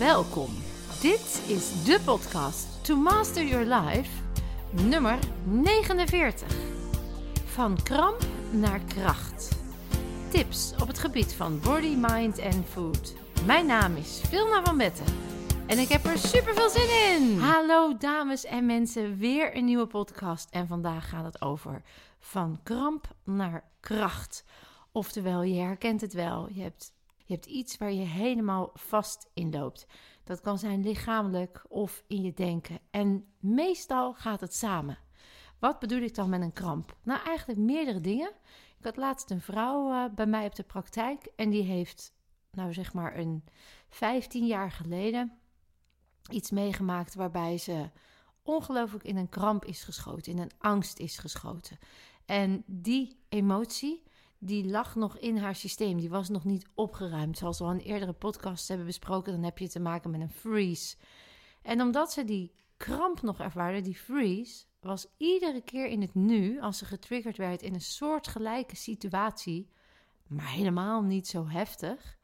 Welkom. Dit is de podcast To Master Your Life, nummer 49. Van kramp naar kracht. Tips op het gebied van body, mind en food. Mijn naam is Vilna van Betten en ik heb er super veel zin in. Hallo dames en mensen, weer een nieuwe podcast en vandaag gaat het over van kramp naar kracht. Oftewel, je herkent het wel. Je hebt, je hebt iets waar je helemaal vast in loopt. Dat kan zijn lichamelijk of in je denken. En meestal gaat het samen. Wat bedoel ik dan met een kramp? Nou, eigenlijk meerdere dingen. Ik had laatst een vrouw uh, bij mij op de praktijk en die heeft, nou zeg maar, een 15 jaar geleden iets meegemaakt waarbij ze ongelooflijk in een kramp is geschoten, in een angst is geschoten. En die emotie, die lag nog in haar systeem. Die was nog niet opgeruimd. Zoals we al in eerdere podcasts hebben besproken, dan heb je te maken met een freeze. En omdat ze die kramp nog ervaarde, die freeze, was iedere keer in het nu, als ze getriggerd werd in een soortgelijke situatie, maar helemaal niet zo heftig,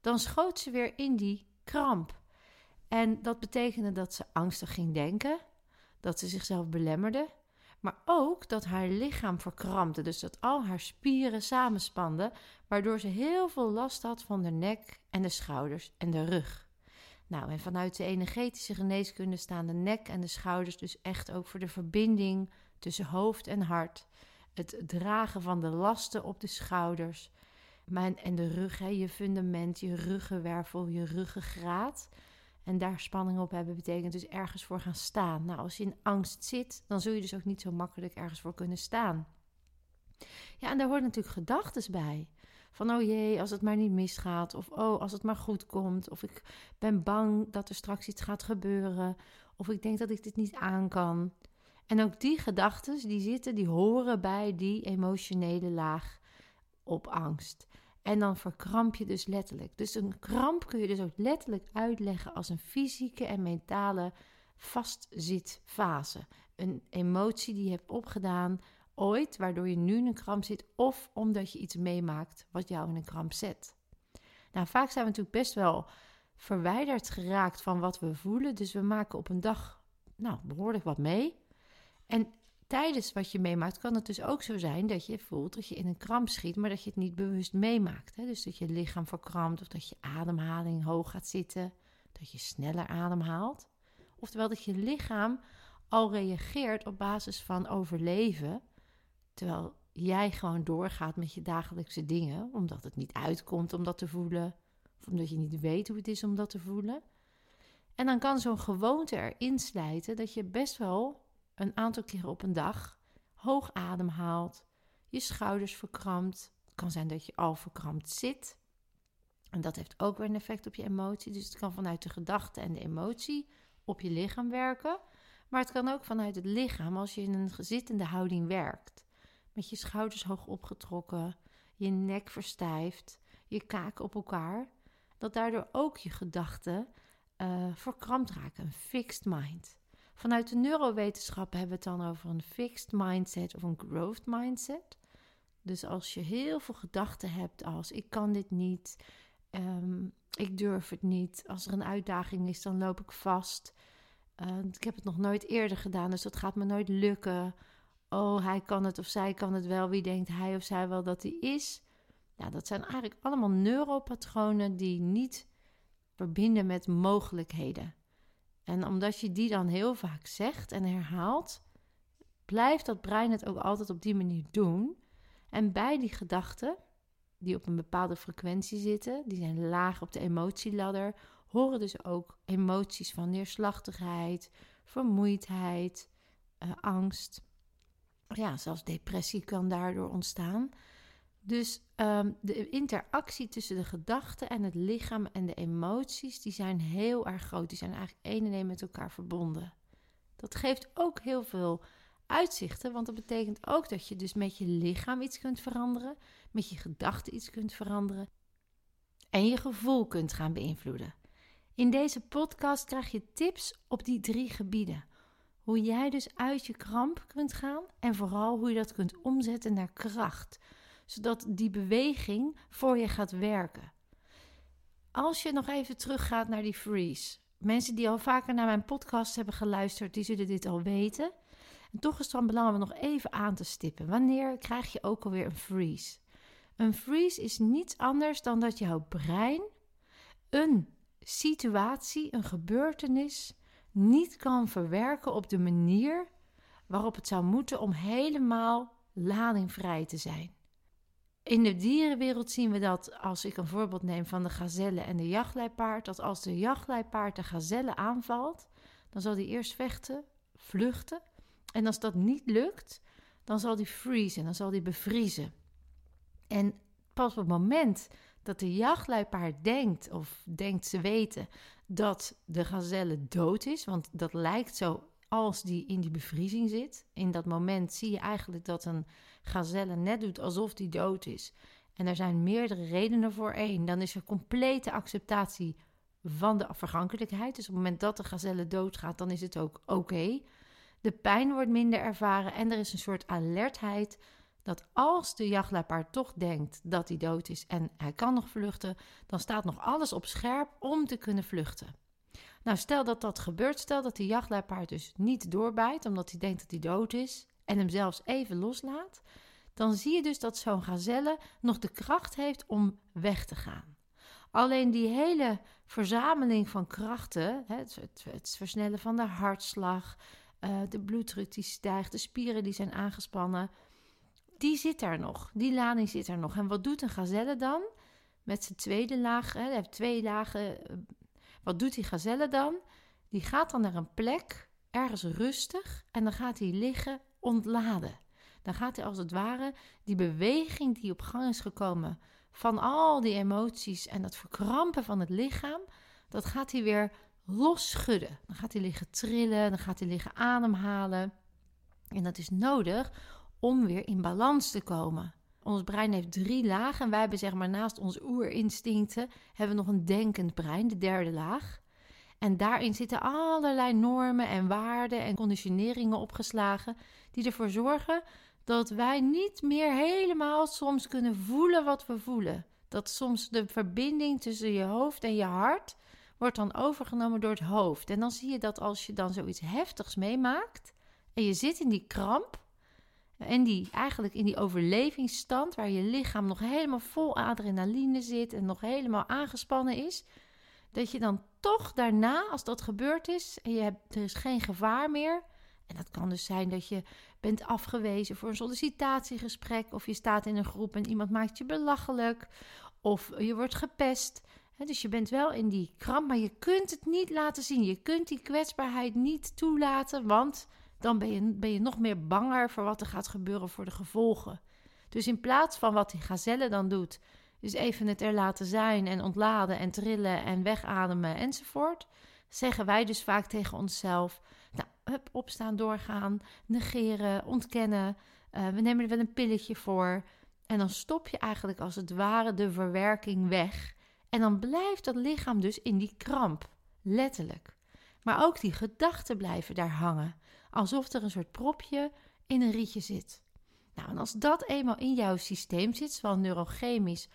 dan schoot ze weer in die kramp. En dat betekende dat ze angstig ging denken, dat ze zichzelf belemmerde, maar ook dat haar lichaam verkrampte. Dus dat al haar spieren samenspanden, waardoor ze heel veel last had van de nek en de schouders en de rug. Nou, en vanuit de energetische geneeskunde staan de nek en de schouders dus echt ook voor de verbinding tussen hoofd en hart. Het dragen van de lasten op de schouders. En de rug, hè, je fundament, je ruggenwervel, je ruggengraat. En daar spanning op hebben betekent dus ergens voor gaan staan. Nou, als je in angst zit, dan zul je dus ook niet zo makkelijk ergens voor kunnen staan. Ja, en daar hoort natuurlijk gedachten bij. Van oh jee, als het maar niet misgaat. Of oh, als het maar goed komt. Of ik ben bang dat er straks iets gaat gebeuren. Of ik denk dat ik dit niet aan kan. En ook die gedachten, die zitten, die horen bij die emotionele laag op angst. En dan verkramp je dus letterlijk. Dus een kramp kun je dus ook letterlijk uitleggen als een fysieke en mentale vastzitfase. Een emotie die je hebt opgedaan ooit, waardoor je nu in een kramp zit, of omdat je iets meemaakt wat jou in een kramp zet. Nou, vaak zijn we natuurlijk best wel verwijderd geraakt van wat we voelen. Dus we maken op een dag nou, behoorlijk wat mee. En tijdens wat je meemaakt kan het dus ook zo zijn dat je voelt dat je in een kramp schiet, maar dat je het niet bewust meemaakt. Hè? Dus dat je lichaam verkrampt of dat je ademhaling hoog gaat zitten, dat je sneller ademhaalt. Oftewel dat je lichaam al reageert op basis van overleven, terwijl jij gewoon doorgaat met je dagelijkse dingen, omdat het niet uitkomt om dat te voelen, of omdat je niet weet hoe het is om dat te voelen. En dan kan zo'n gewoonte erin slijten dat je best wel een aantal keren op een dag hoog ademhaalt, je schouders verkrampt. Het kan zijn dat je al verkrampt zit. En dat heeft ook weer een effect op je emotie. Dus het kan vanuit de gedachte en de emotie op je lichaam werken. Maar het kan ook vanuit het lichaam als je in een gezittende houding werkt. Met je schouders hoog opgetrokken, je nek verstijft, je kaak op elkaar. Dat daardoor ook je gedachten uh, verkrampt raken. Een fixed mind. Vanuit de neurowetenschap hebben we het dan over een fixed mindset of een growth mindset. Dus als je heel veel gedachten hebt als ik kan dit niet, um, ik durf het niet, als er een uitdaging is, dan loop ik vast. Uh, ik heb het nog nooit eerder gedaan, dus dat gaat me nooit lukken. Oh, hij kan het of zij kan het wel. Wie denkt hij of zij wel dat hij is? Ja, dat zijn eigenlijk allemaal neuropatronen die niet verbinden met mogelijkheden. En omdat je die dan heel vaak zegt en herhaalt, blijft dat brein het ook altijd op die manier doen. En bij die gedachten, die op een bepaalde frequentie zitten, die zijn laag op de emotieladder, horen dus ook emoties van neerslachtigheid, vermoeidheid, uh, angst. Ja, zelfs depressie kan daardoor ontstaan. Dus um, de interactie tussen de gedachten en het lichaam en de emoties, die zijn heel erg groot. Die zijn eigenlijk één en één met elkaar verbonden. Dat geeft ook heel veel uitzichten, want dat betekent ook dat je dus met je lichaam iets kunt veranderen, met je gedachten iets kunt veranderen en je gevoel kunt gaan beïnvloeden. In deze podcast krijg je tips op die drie gebieden. Hoe jij dus uit je kramp kunt gaan en vooral hoe je dat kunt omzetten naar kracht zodat die beweging voor je gaat werken. als je nog even teruggaat naar die freeze. Mensen die al vaker naar mijn podcast hebben geluisterd, die zullen dit al weten. En toch is het dan belangrijk om nog even aan te stippen. Wanneer krijg je ook alweer een freeze? Een freeze is niets anders dan dat jouw brein een situatie, een gebeurtenis, niet kan verwerken op de manier waarop het zou moeten om helemaal ladingvrij te zijn. In de dierenwereld zien we dat, als ik een voorbeeld neem van de gazelle en de jachtleipaard, dat als de jachtleipaard de gazelle aanvalt, dan zal die eerst vechten, vluchten. En als dat niet lukt, dan zal die freezen, dan zal die bevriezen. En pas op het moment dat de jachtluipaard denkt, of denkt ze weten, dat de gazelle dood is, want dat lijkt zo als die in die bevriezing zit. In dat moment zie je eigenlijk dat een gazelle net doet alsof die dood is. En er zijn meerdere redenen voor. Eén, dan is er complete acceptatie van de vergankelijkheid. Dus op het moment dat de gazelle doodgaat, dan is het ook oké. De pijn wordt minder ervaren en er is een soort alertheid dat als de jachtluipaard toch denkt dat hij dood is en hij kan nog vluchten, dan staat nog alles op scherp om te kunnen vluchten. Nou, stel dat dat gebeurt, stel dat die jachtluipaard dus niet doorbijt omdat hij denkt dat hij dood is en hem zelfs even loslaat, dan zie je dus dat zo'n gazelle nog de kracht heeft om weg te gaan. Alleen die hele verzameling van krachten, het, versnellen van de hartslag, uh, de bloeddruk die stijgt, de spieren die zijn aangespannen, die zit daar nog. Die lading zit er nog. En wat doet een gazelle dan? Met zijn tweede laag, hij heeft twee lagen. Wat doet die gazelle dan? Die gaat dan naar een plek, ergens rustig, en dan gaat hij liggen ontladen. Dan gaat hij als het ware die beweging die op gang is gekomen van al die emoties en dat verkrampen van het lichaam, dat gaat hij weer losschudden. Dan gaat hij liggen trillen, dan gaat hij liggen ademhalen. En dat is nodig om weer in balans te komen. Ons brein heeft drie lagen en wij hebben zeg maar naast onze oerinstincten hebben we nog een denkend brein, de derde laag. En daarin zitten allerlei normen en waarden en conditioneringen opgeslagen die ervoor zorgen dat wij niet meer helemaal soms kunnen voelen wat we voelen. Dat soms de verbinding tussen je hoofd en je hart wordt dan overgenomen door het hoofd. En dan zie je dat als je dan zoiets heftigs meemaakt en je zit in die kramp, en die eigenlijk in die overlevingsstand, waar je lichaam nog helemaal vol adrenaline zit en nog helemaal aangespannen is, dat je dan toch daarna, als dat gebeurd is en je hebt, er is geen gevaar meer, en dat kan dus zijn dat je bent afgewezen voor een sollicitatiegesprek, of je staat in een groep en iemand maakt je belachelijk, of je wordt gepest. dus je bent wel in die kramp, maar je kunt het niet laten zien. Je kunt die kwetsbaarheid niet toelaten, want dan ben je, ben je nog meer banger voor wat er gaat gebeuren voor de gevolgen. Dus in plaats van wat die gazelle dan doet, dus even het er laten zijn en ontladen en trillen en wegademen enzovoort, zeggen wij dus vaak tegen onszelf: Nou, hup, opstaan, doorgaan, negeren, ontkennen. Uh, we nemen er wel een pilletje voor. En dan stop je eigenlijk als het ware de verwerking weg. En dan blijft dat lichaam dus in die kramp, letterlijk. Maar ook die gedachten blijven daar hangen alsof er een soort propje in een rietje zit. Nou, en als dat eenmaal in jouw systeem zit, zowel neurochemisch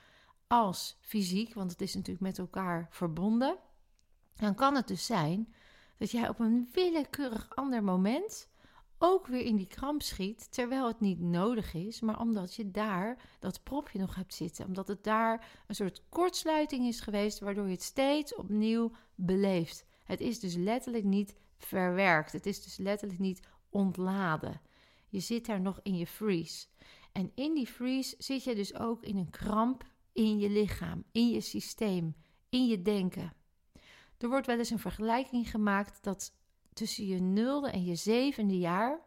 als fysiek, want het is natuurlijk met elkaar verbonden, dan kan het dus zijn dat jij op een willekeurig ander moment ook weer in die kramp schiet, terwijl het niet nodig is, maar omdat je daar dat propje nog hebt zitten, omdat het daar een soort kortsluiting is geweest, waardoor je het steeds opnieuw beleeft. Het is dus letterlijk niet verwerkt. Het is dus letterlijk niet ontladen. Je zit daar nog in je freeze. En in die freeze zit je dus ook in een kramp in je lichaam, in je systeem, in je denken. Er wordt wel eens een vergelijking gemaakt dat tussen je nulde en je zevende jaar,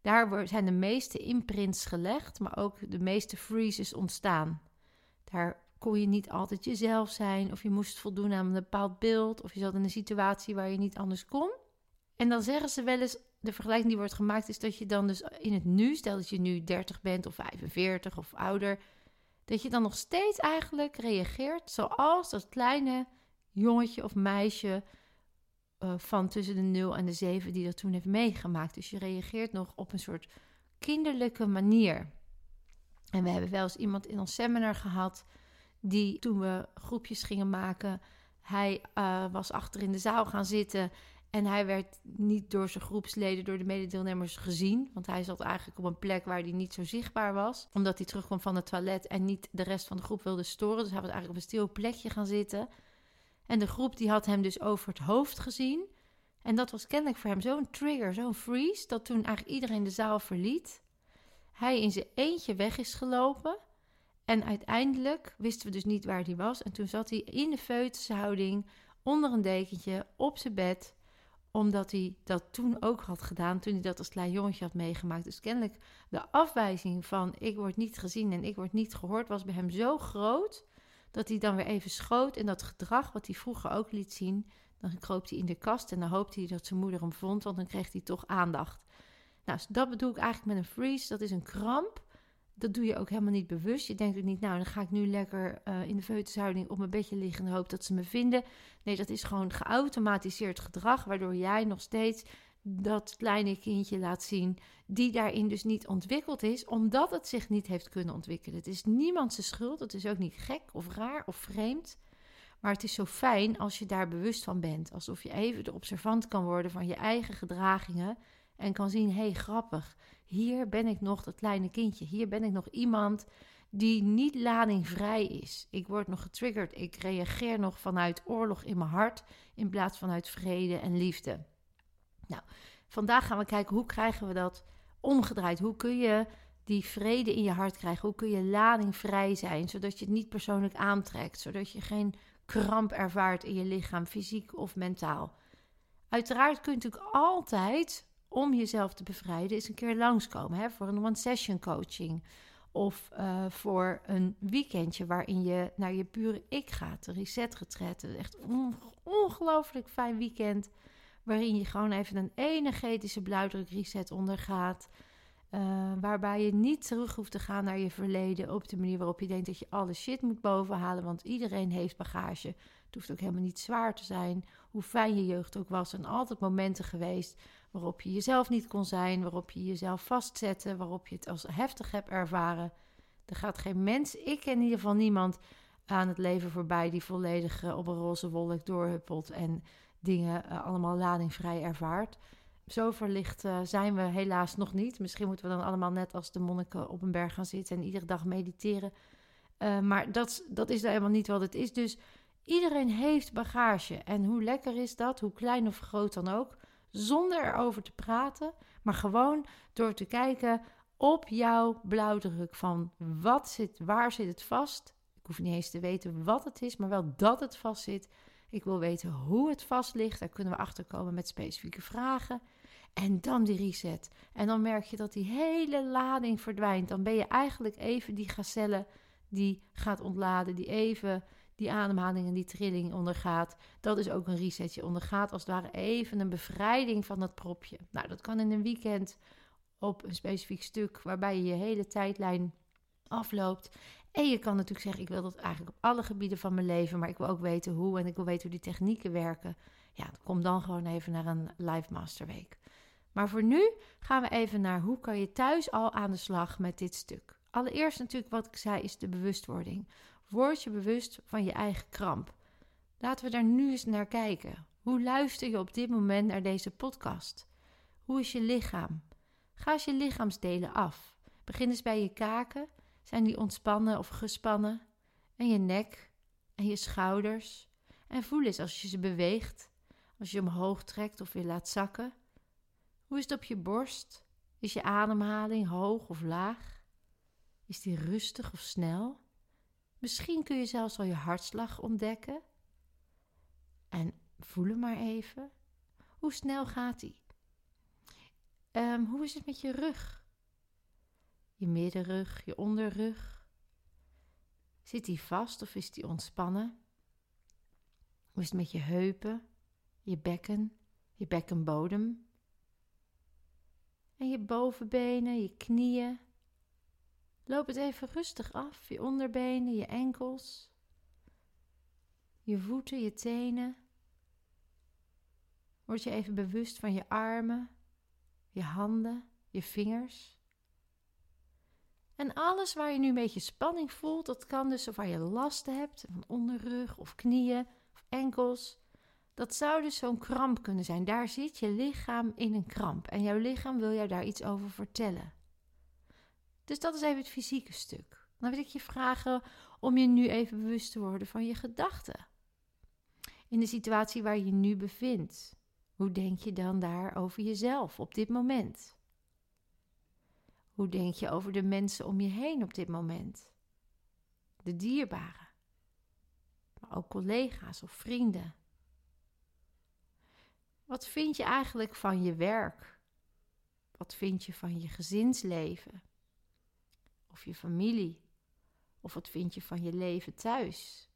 daar zijn de meeste imprints gelegd, maar ook de meeste freezes ontstaan. Daar kon je niet altijd jezelf zijn, of je moest voldoen aan een bepaald beeld, of je zat in een situatie waar je niet anders kon. En dan zeggen ze wel eens, de vergelijking die wordt gemaakt is dat je dan dus in het nu, stel dat je nu 30 bent of 45 of ouder, dat je dan nog steeds eigenlijk reageert zoals dat kleine jongetje of meisje uh, van tussen de 0 en de 7 die dat toen heeft meegemaakt. Dus je reageert nog op een soort kinderlijke manier. En we hebben wel eens iemand in ons seminar gehad die toen we groepjes gingen maken, hij uh, was achter in de zaal gaan zitten en hij werd niet door zijn groepsleden, door de mededeelnemers gezien. Want hij zat eigenlijk op een plek waar hij niet zo zichtbaar was. Omdat hij terugkwam van het toilet en niet de rest van de groep wilde storen. Dus hij was eigenlijk op een stil plekje gaan zitten. En de groep die had hem dus over het hoofd gezien. En dat was kennelijk voor hem zo'n trigger, zo'n freeze, dat toen eigenlijk iedereen de zaal verliet, hij in zijn eentje weg is gelopen. En uiteindelijk wisten we dus niet waar hij was. En toen zat hij in de feutushouding, onder een dekentje, op zijn bed omdat hij dat toen ook had gedaan, toen hij dat als klein jongetje had meegemaakt. Dus kennelijk de afwijzing van ik word niet gezien en ik word niet gehoord was bij hem zo groot dat hij dan weer even schoot en dat gedrag wat hij vroeger ook liet zien, dan kroop hij in de kast en dan hoopte hij dat zijn moeder hem vond, want dan kreeg hij toch aandacht. Nou, dus dat bedoel ik eigenlijk met een freeze. Dat is een kramp. Dat doe je ook helemaal niet bewust. Je denkt ook niet, nou, dan ga ik nu lekker uh, in de feutushouding op mijn bedje liggen en hoop dat ze me vinden. Nee, dat is gewoon geautomatiseerd gedrag, waardoor jij nog steeds dat kleine kindje laat zien, die daarin dus niet ontwikkeld is, omdat het zich niet heeft kunnen ontwikkelen. Het is niemands schuld, het is ook niet gek of raar of vreemd. Maar het is zo fijn als je daar bewust van bent. Alsof je even de observant kan worden van je eigen gedragingen. En kan zien, hé, hey, grappig. Hier ben ik nog dat kleine kindje. Hier ben ik nog iemand die niet ladingvrij is. Ik word nog getriggerd. Ik reageer nog vanuit oorlog in mijn hart in plaats van uit vrede en liefde. Nou, vandaag gaan we kijken hoe krijgen we dat omgedraaid. Hoe kun je die vrede in je hart krijgen? Hoe kun je ladingvrij zijn, zodat je het niet persoonlijk aantrekt, zodat je geen kramp ervaart in je lichaam, fysiek of mentaal? Uiteraard kun je altijd, om jezelf te bevrijden, eens een keer langskomen hè, voor een one-session coaching. Of uh, voor een weekendje waarin je naar je pure ik gaat. Een reset retreat. Echt een ongelooflijk fijn weekend. Waarin je gewoon even een energetische blauwdruk reset ondergaat. Uh, waarbij je niet terug hoeft te gaan naar je verleden op de manier waarop je denkt dat je alle shit moet bovenhalen. Want iedereen heeft bagage. Het hoeft ook helemaal niet zwaar te zijn. Hoe fijn je jeugd ook was. En altijd momenten geweest waarop je jezelf niet kon zijn, waarop je jezelf vastzette, waarop je het als heftig hebt ervaren. Er gaat geen mens, ik ken in ieder geval niemand aan het leven voorbij die volledig uh, op een roze wolk doorhuppelt en dingen uh, allemaal ladingvrij ervaart. Zo verlicht uh, zijn we helaas nog niet. Misschien moeten we dan allemaal net als de monniken op een berg gaan zitten en iedere dag mediteren. maar dat, dat is helemaal niet wat het is. Dus iedereen heeft bagage. En hoe lekker is dat, hoe klein of groot dan ook zonder erover te praten, maar gewoon door te kijken op jouw blauwdruk van wat zit, waar zit het vast. Ik hoef niet eens te weten wat het is, maar wel dat het vast zit. Ik wil weten hoe het vast ligt. Daar kunnen we achter komen met specifieke vragen. En dan die reset. En dan merk je dat die hele lading verdwijnt. Dan ben je eigenlijk even die gazelle die gaat ontladen, die even die ademhaling en die trilling ondergaat. Dat is ook een reset. Je ondergaat als het ware even een bevrijding van dat propje. Nou, dat kan in een weekend op een specifiek stuk waarbij je je hele tijdlijn afloopt. En je kan natuurlijk zeggen, ik wil dat eigenlijk op alle gebieden van mijn leven, maar ik wil ook weten hoe en ik wil weten hoe die technieken werken. Ja, kom dan gewoon even naar een Live Masterweek. Maar voor nu gaan we even naar hoe kan je thuis al aan de slag met dit stuk. Allereerst natuurlijk wat ik zei is de bewustwording. Word je bewust van je eigen kramp. Laten we daar nu eens naar kijken. Hoe luister je op dit moment naar deze podcast? Hoe is je lichaam? Ga eens je lichaamsdelen af. Begin eens bij je kaken. Zijn die ontspannen of gespannen? En je nek en je schouders. En voel eens als je ze beweegt, als je omhoog trekt of weer laat zakken. Hoe is het op je borst? Is je ademhaling hoog of laag? Is die rustig of snel? Misschien kun je zelfs al je hartslag ontdekken. En voel maar even. Hoe snel gaat die? Um, hoe is het met je rug? Je middenrug, je onderrug. Zit die vast of is die ontspannen? Hoe is het met je heupen, je bekken, je bekkenbodem? En je bovenbenen, je knieën, Loop het even rustig af, je onderbenen, je enkels, je voeten, je tenen. Word je even bewust van je armen, je handen, je vingers. En alles waar je nu een beetje spanning voelt, dat kan dus of waar je last hebt van onderrug of knieën of enkels. Dat zou dus zo'n kramp kunnen zijn. Daar zit je lichaam in een kramp en jouw lichaam wil jou daar iets over vertellen. Dus dat is even het fysieke stuk. Dan wil ik je vragen om je nu even bewust te worden van je gedachten. In de situatie waar je nu bevindt, hoe denk je dan daar over jezelf op dit moment? Hoe denk je over de mensen om je heen op dit moment? De dierbaren, maar ook collega's of vrienden. Wat vind je eigenlijk van je werk? Wat vind je van je gezinsleven? Of je familie? Of wat vind je van je leven thuis?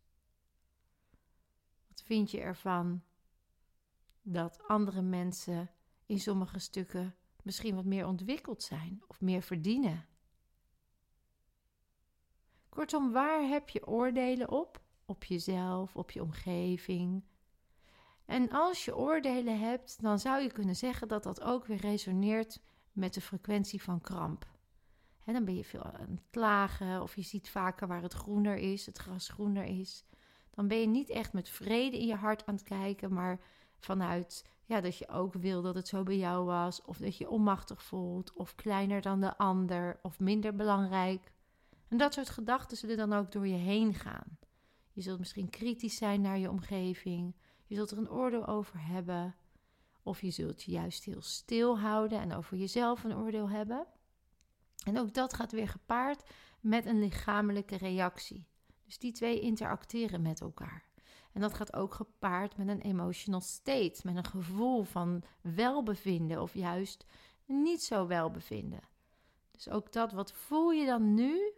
Wat vind je ervan dat andere mensen in sommige stukken misschien wat meer ontwikkeld zijn of meer verdienen? Kortom, waar heb je oordelen op? Op jezelf, op je omgeving. En als je oordelen hebt, dan zou je kunnen zeggen dat dat ook weer resoneert met de frequentie van kramp. Dan ben je veel aan het klagen of je ziet vaker waar het groener is, het gras groener is. Dan ben je niet echt met vrede in je hart aan het kijken, maar vanuit ja, dat je ook wil dat het zo bij jou was, of dat je onmachtig voelt, of kleiner dan de ander, of minder belangrijk. En dat soort gedachten zullen dan ook door je heen gaan. Je zult misschien kritisch zijn naar je omgeving, je zult er een oordeel over hebben, of je zult je juist heel stil houden en over jezelf een oordeel hebben. En ook dat gaat weer gepaard met een lichamelijke reactie. Dus die twee interacteren met elkaar. En dat gaat ook gepaard met een emotional state, met een gevoel van welbevinden of juist niet zo welbevinden. Dus ook dat, wat voel je dan nu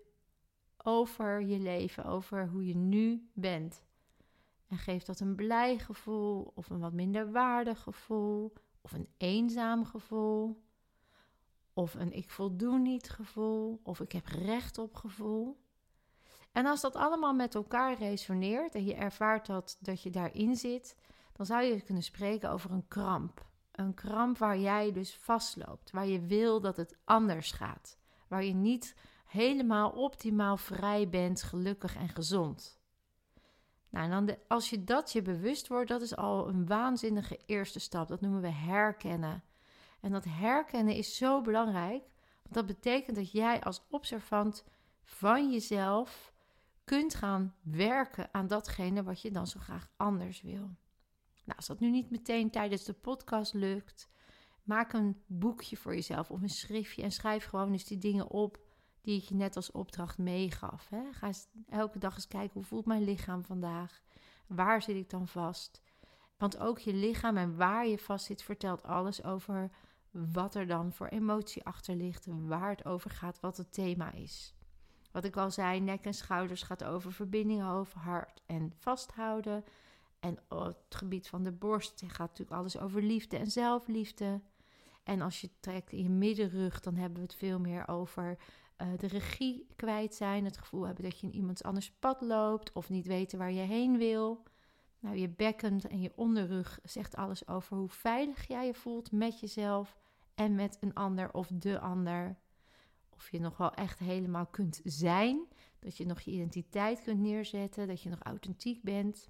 over je leven, over hoe je nu bent? En geeft dat een blij gevoel of een wat minder waardig gevoel of een eenzaam gevoel? Of een ik voldoen niet gevoel, of ik heb recht op gevoel. En als dat allemaal met elkaar resoneert en je ervaart dat, dat je daarin zit, dan zou je kunnen spreken over een kramp. Een kramp waar jij dus vastloopt, waar je wil dat het anders gaat, waar je niet helemaal optimaal vrij bent, gelukkig en gezond. Nou, en dan als je dat je bewust wordt, dat is al een waanzinnige eerste stap. Dat noemen we herkennen. En dat herkennen is zo belangrijk, want dat betekent dat jij als observant van jezelf kunt gaan werken aan datgene wat je dan zo graag anders wil. Nou, als dat nu niet meteen tijdens de podcast lukt, maak een boekje voor jezelf of een schriftje en schrijf gewoon eens die dingen op die ik je net als opdracht meegaf. Hè? Ga elke dag eens kijken hoe voelt mijn lichaam vandaag? Waar zit ik dan vast? Want ook je lichaam en waar je vast zit vertelt alles over wat er dan voor emotie achter ligt, waar het over gaat, wat het thema is. Wat ik al zei, nek en schouders gaat over verbinding hoofd, hart en vasthouden. En het gebied van de borst gaat natuurlijk alles over liefde en zelfliefde. En als je trekt in je middenrug, dan hebben we het veel meer over uh, de regie kwijt zijn. Het gevoel hebben dat je in iemands anders pad loopt of niet weten waar je heen wil. Nou, je bekken en je onderrug zegt alles over hoe veilig jij je voelt met jezelf en met een ander of de ander. Of je nog wel echt helemaal kunt zijn. Dat je nog je identiteit kunt neerzetten. Dat je nog authentiek bent.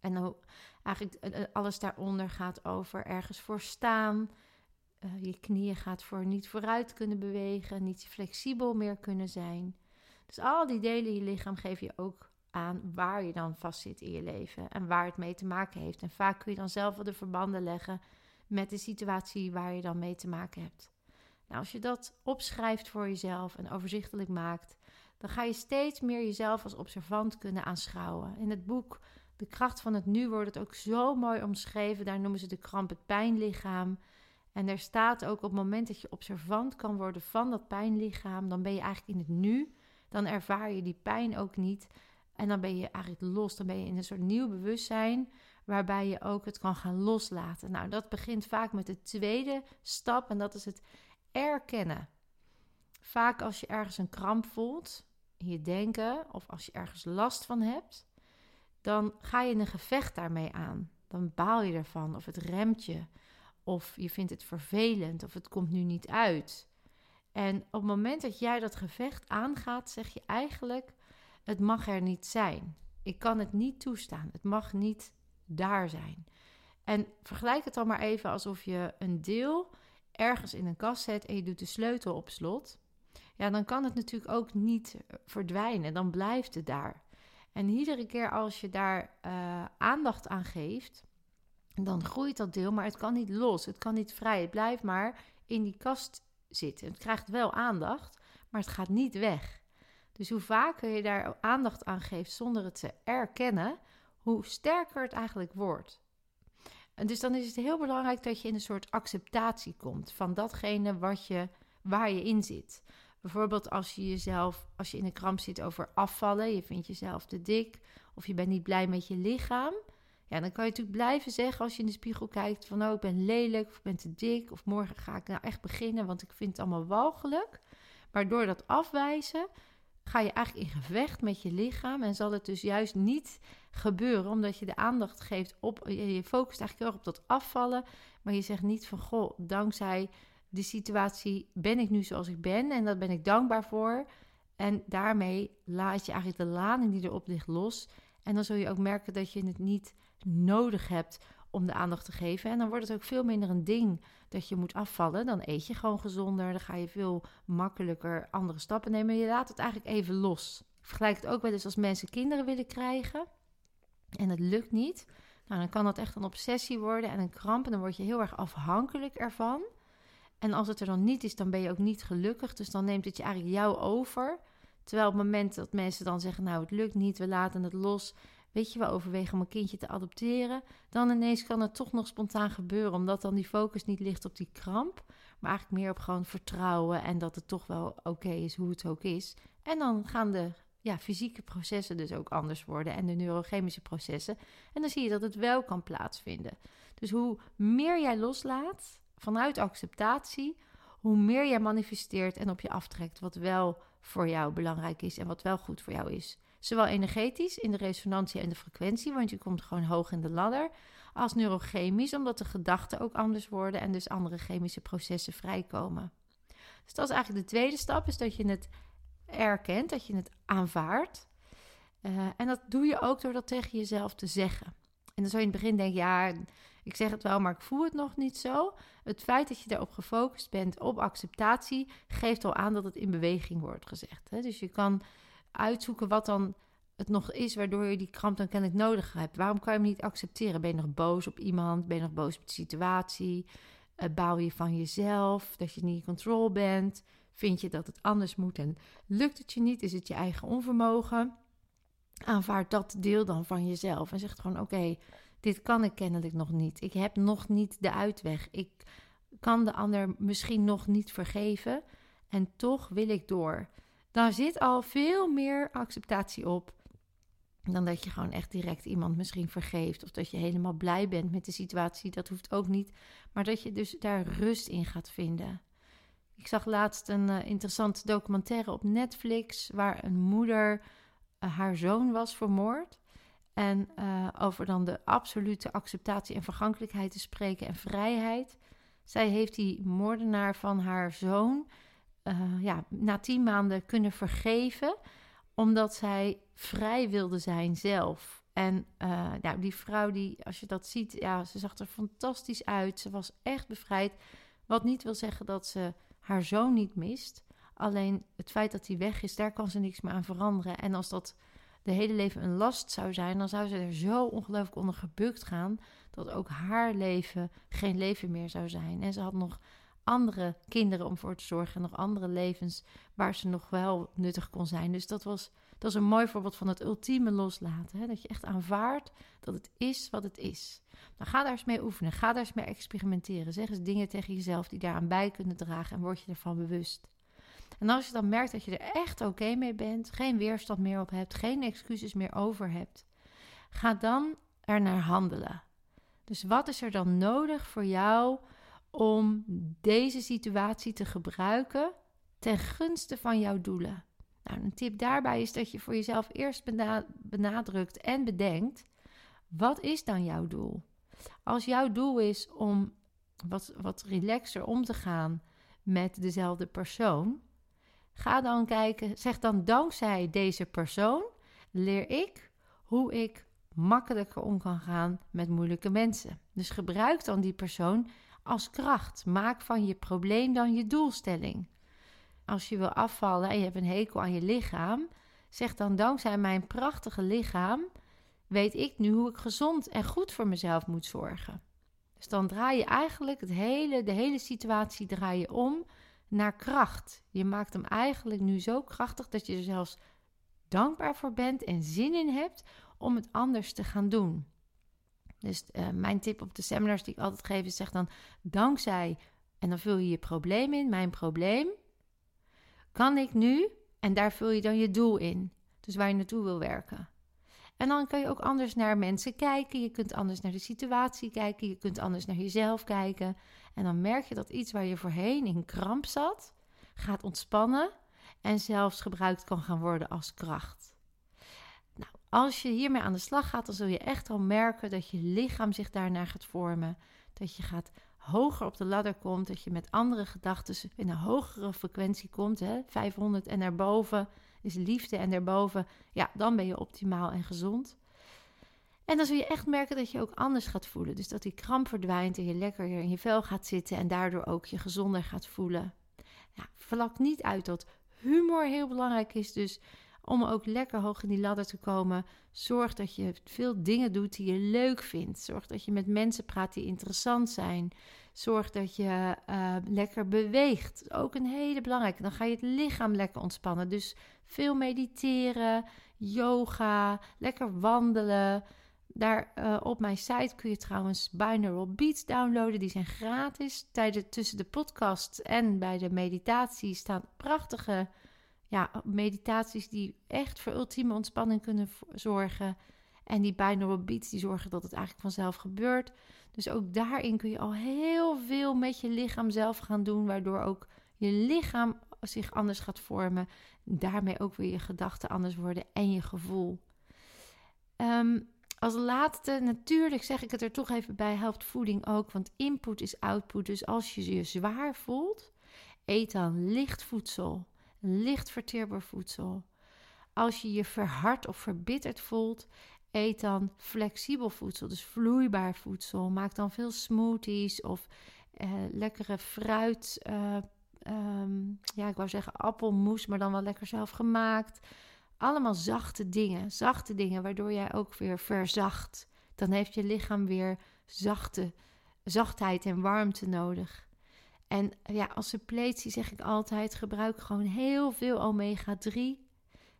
En dan eigenlijk eh, eh, alles daaronder gaat over ergens voor staan. Uh, je knieën gaat voor niet vooruit kunnen bewegen. Niet flexibel meer kunnen zijn. Dus al die delen in je lichaam geven je ook aan waar je dan vastzit in je leven. En waar het mee te maken heeft. En vaak kun je dan zelf wel de verbanden leggen met de situatie waar je dan mee te maken hebt. Nou, als je dat opschrijft voor jezelf en overzichtelijk maakt, dan ga je steeds meer jezelf als observant kunnen aanschouwen. In het boek De kracht van het nu wordt het ook zo mooi omschreven. Daar noemen ze de kramp het pijnlichaam. En er staat ook op het moment dat je observant kan worden van dat pijnlichaam, dan ben je eigenlijk in het nu. Dan ervaar je die pijn ook niet. En dan ben je eigenlijk los. Dan ben je in een soort nieuw bewustzijn waarbij je ook het kan gaan loslaten. Nou, dat begint vaak met de tweede stap en dat is het erkennen. Vaak als je ergens een kramp voelt in je denken of als je ergens last van hebt, dan ga je een gevecht daarmee aan. Dan baal je ervan of het remt je of je vindt het vervelend of het komt nu niet uit. En op het moment dat jij dat gevecht aangaat, zeg je eigenlijk: het mag er niet zijn. Ik kan het niet toestaan. Het mag niet daar zijn. En vergelijk het dan maar even alsof je een deel ergens in een kast zet en je doet de sleutel op slot. Ja, dan kan het natuurlijk ook niet verdwijnen. Dan blijft het daar. En iedere keer als je daar uh, aandacht aan geeft, dan groeit dat deel, maar het kan niet los. Het kan niet vrij. Het blijft maar in die kast zitten. Het krijgt wel aandacht, maar het gaat niet weg. Dus hoe vaker je daar aandacht aan geeft zonder het te erkennen, hoe sterker het eigenlijk wordt. En dus dan is het heel belangrijk dat je in een soort acceptatie komt van datgene wat je, waar je in zit. Bijvoorbeeld als je jezelf, als je in een kramp zit over afvallen, je vindt jezelf te dik of je bent niet blij met je lichaam. Ja, dan kan je natuurlijk blijven zeggen als je in de spiegel kijkt van oh, ik ben lelijk of ik ben te dik of morgen ga ik nou echt beginnen, want ik vind het allemaal walgelijk. Maar door dat afwijzen ga je eigenlijk in gevecht met je lichaam en zal het dus juist niet gebeuren omdat je de aandacht geeft op, je focust eigenlijk heel erg op dat afvallen, maar je zegt niet van goh, dankzij die situatie ben ik nu zoals ik ben en daar ben ik dankbaar voor. En daarmee laat je eigenlijk de lading die erop ligt los. En dan zul je ook merken dat je het niet nodig hebt om de aandacht te geven. En dan wordt het ook veel minder een ding dat je moet afvallen. Dan eet je gewoon gezonder. Dan ga je veel makkelijker andere stappen nemen. Je laat het eigenlijk even los. Vergelijk het ook wel eens als mensen kinderen willen krijgen. En het lukt niet. Nou, dan kan dat echt een obsessie worden en een kramp. En dan word je heel erg afhankelijk ervan. En als het er dan niet is, dan ben je ook niet gelukkig. Dus dan neemt het je eigenlijk jou over. Terwijl op het moment dat mensen dan zeggen: Nou, het lukt niet, we laten het los. Weet je, we overwegen om een kindje te adopteren. Dan ineens kan het toch nog spontaan gebeuren, omdat dan die focus niet ligt op die kramp. Maar eigenlijk meer op gewoon vertrouwen en dat het toch wel oké is hoe het ook is. En dan gaan de ja, fysieke processen dus ook anders worden en de neurochemische processen. En dan zie je dat het wel kan plaatsvinden. Dus hoe meer jij loslaat, vanuit acceptatie, hoe meer jij manifesteert en op je aftrekt wat wel voor jou belangrijk is en wat wel goed voor jou is. Zowel energetisch in de resonantie en de frequentie, want je komt gewoon hoog in de ladder, als neurochemisch, omdat de gedachten ook anders worden en dus andere chemische processen vrijkomen. Dus dat is eigenlijk de tweede stap, is dat je het erkent, dat je het aanvaardt. Uh, en dat doe je ook door dat tegen jezelf te zeggen. En dan zou je in het begin denken, ja, ik zeg het wel, maar ik voel het nog niet zo. Het feit dat je daarop gefocust bent, op acceptatie, geeft al aan dat het in beweging wordt gezegd. Hè? Dus je kan uitzoeken wat dan het nog is waardoor je die kramp dan kennelijk nodig hebt. Waarom kan je hem niet accepteren? Ben je nog boos op iemand? Ben je nog boos op de situatie? Uh, bouw je van jezelf dat je niet in control bent? Vind je dat het anders moet en lukt het je niet? Is het je eigen onvermogen? Aanvaard dat deel dan van jezelf en zeg gewoon: Oké, dit kan ik kennelijk nog niet. Ik heb nog niet de uitweg. Ik kan de ander misschien nog niet vergeven. En toch wil ik door. Daar zit al veel meer acceptatie op. Dan dat je gewoon echt direct iemand misschien vergeeft. Of dat je helemaal blij bent met de situatie. Dat hoeft ook niet. Maar dat je dus daar rust in gaat vinden. Ik zag laatst een uh, interessante documentaire op Netflix. Waar een moeder uh, haar zoon was vermoord. En uh, over dan de absolute acceptatie en vergankelijkheid te spreken en vrijheid. Zij heeft die moordenaar van haar zoon uh, ja, na tien maanden kunnen vergeven, omdat zij vrij wilde zijn zelf. En uh, nou, die vrouw, die, als je dat ziet, ja, ze zag er fantastisch uit. Ze was echt bevrijd. Wat niet wil zeggen dat ze haar zoon niet mist. Alleen het feit dat hij weg is, daar kan ze niks meer aan veranderen. En als dat de hele leven een last zou zijn, dan zou ze er zo ongelooflijk onder gebukt gaan dat ook haar leven geen leven meer zou zijn. En ze had nog andere kinderen om voor te zorgen en nog andere levens waar ze nog wel nuttig kon zijn. Dus dat was dat is een mooi voorbeeld van het ultieme loslaten. Hè? Dat je echt aanvaardt dat het is wat het is. Nou, ga daar eens mee oefenen. Ga daar eens mee experimenteren. Zeg eens dingen tegen jezelf die daaraan bij kunnen dragen en word je ervan bewust. En als je dan merkt dat je er echt oké mee bent, geen weerstand meer op hebt, geen excuses meer over hebt, ga dan er naar handelen. Dus wat is er dan nodig voor jou om deze situatie te gebruiken ten gunste van jouw doelen? Nou, een tip daarbij is dat je voor jezelf eerst benadrukt en bedenkt: wat is dan jouw doel? Als jouw doel is om wat, wat relaxer om te gaan met dezelfde persoon. Ga dan kijken, zeg dan dankzij deze persoon leer ik hoe ik makkelijker om kan gaan met moeilijke mensen. Dus gebruik dan die persoon als kracht. Maak van je probleem dan je doelstelling. Als je wil afvallen en je hebt een hekel aan je lichaam, zeg dan dankzij mijn prachtige lichaam weet ik nu hoe ik gezond en goed voor mezelf moet zorgen. Dus dan draai je eigenlijk het hele, de hele situatie draai je om naar kracht. Je maakt hem eigenlijk nu zo krachtig dat je er zelfs dankbaar voor bent en zin in hebt om het anders te gaan doen. Dus uh, mijn tip op de seminars die ik altijd geef is zeg dan dankzij en dan vul je je probleem in, mijn probleem. Kan ik nu en daar vul je dan je doel in. Dus waar je naartoe wil werken. En dan kan je ook anders naar mensen kijken. Je kunt anders naar de situatie kijken. Je kunt anders naar jezelf kijken. En dan merk je dat iets waar je voorheen in kramp zat, gaat ontspannen en zelfs gebruikt kan gaan worden als kracht. Als je hiermee aan de slag gaat, dan zul je echt al merken dat je lichaam zich daarnaar gaat vormen. Dat je gaat hoger op de ladder komt, dat je met andere gedachten in een hogere frequentie komt, hè, 500 en daarboven is liefde en daarboven, ja, dan ben je optimaal en gezond. En dan zul je echt merken dat je ook anders gaat voelen. Dus dat die kramp verdwijnt en je lekker in je vel gaat zitten en daardoor ook je gezonder gaat voelen. Ja, vlak niet uit dat humor heel belangrijk is. Dus om ook lekker hoog in die ladder te komen, zorg dat je veel dingen doet die je leuk vindt. Zorg dat je met mensen praat die interessant zijn. Zorg dat je uh, lekker beweegt. Ook een hele belangrijke. Dan ga je het lichaam lekker ontspannen. Dus veel mediteren, yoga, lekker wandelen. Daar uh, op mijn site kun je trouwens binaural beats downloaden. Die zijn gratis. Tijdens tussen de podcast en bij de meditatie staan prachtige ja, meditaties die echt voor ultieme ontspanning kunnen zorgen. En die binaural beats die zorgen dat het eigenlijk vanzelf gebeurt. Dus ook daarin kun je al heel veel met je lichaam zelf gaan doen, waardoor ook je lichaam zich anders gaat vormen. Daarmee ook weer je gedachten anders worden en je gevoel. Ehm, als laatste, natuurlijk zeg ik het er toch even bij, helpt voeding ook, want input is output. Dus als je je zwaar voelt, eet dan licht voedsel, licht verteerbaar voedsel. Als je je verhard of verbitterd voelt, eet dan flexibel voedsel, dus vloeibaar voedsel. Maak dan veel smoothies of uh, lekkere fruit. Uh, um, ja, ik wou zeggen appelmoes, maar dan wel lekker zelf gemaakt. Allemaal zachte dingen, zachte dingen, waardoor jij ook weer verzacht. Dan heeft je lichaam weer zachte, zachtheid en warmte nodig. En ja, als suppletie zeg ik altijd: gebruik gewoon heel veel omega-3.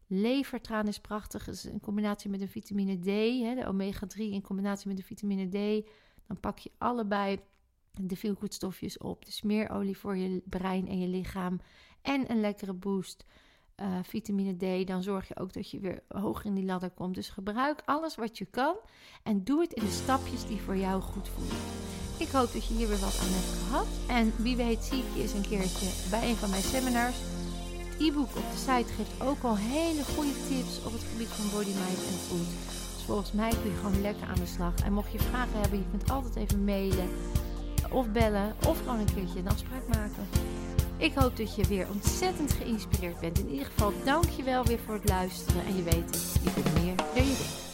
Levertraan is prachtig, is in combinatie met de vitamine D, hè, de omega-3 in combinatie met de vitamine D. Dan pak je allebei de veelgoedstofjes op. Dus meer olie voor je brein en je lichaam. En een lekkere boost. Uh, vitamine D, dan zorg je ook dat je weer hoger in die ladder komt. Dus gebruik alles wat je kan en doe het in de stapjes die voor jou goed voelen. Ik hoop dat je hier weer wat aan hebt gehad. En wie weet zie ik je eens een keertje bij een van mijn seminars. Het e-book op de site geeft ook al hele goede tips op het gebied van body, mind en food. Dus volgens mij kun je gewoon lekker aan de slag. En mocht je vragen hebben, je kunt altijd even mailen of bellen of gewoon een keertje een afspraak maken. Ik hoop dat je weer ontzettend geïnspireerd bent. In ieder geval, dank je wel weer voor het luisteren. En je weet, je kunt meer dan je denkt.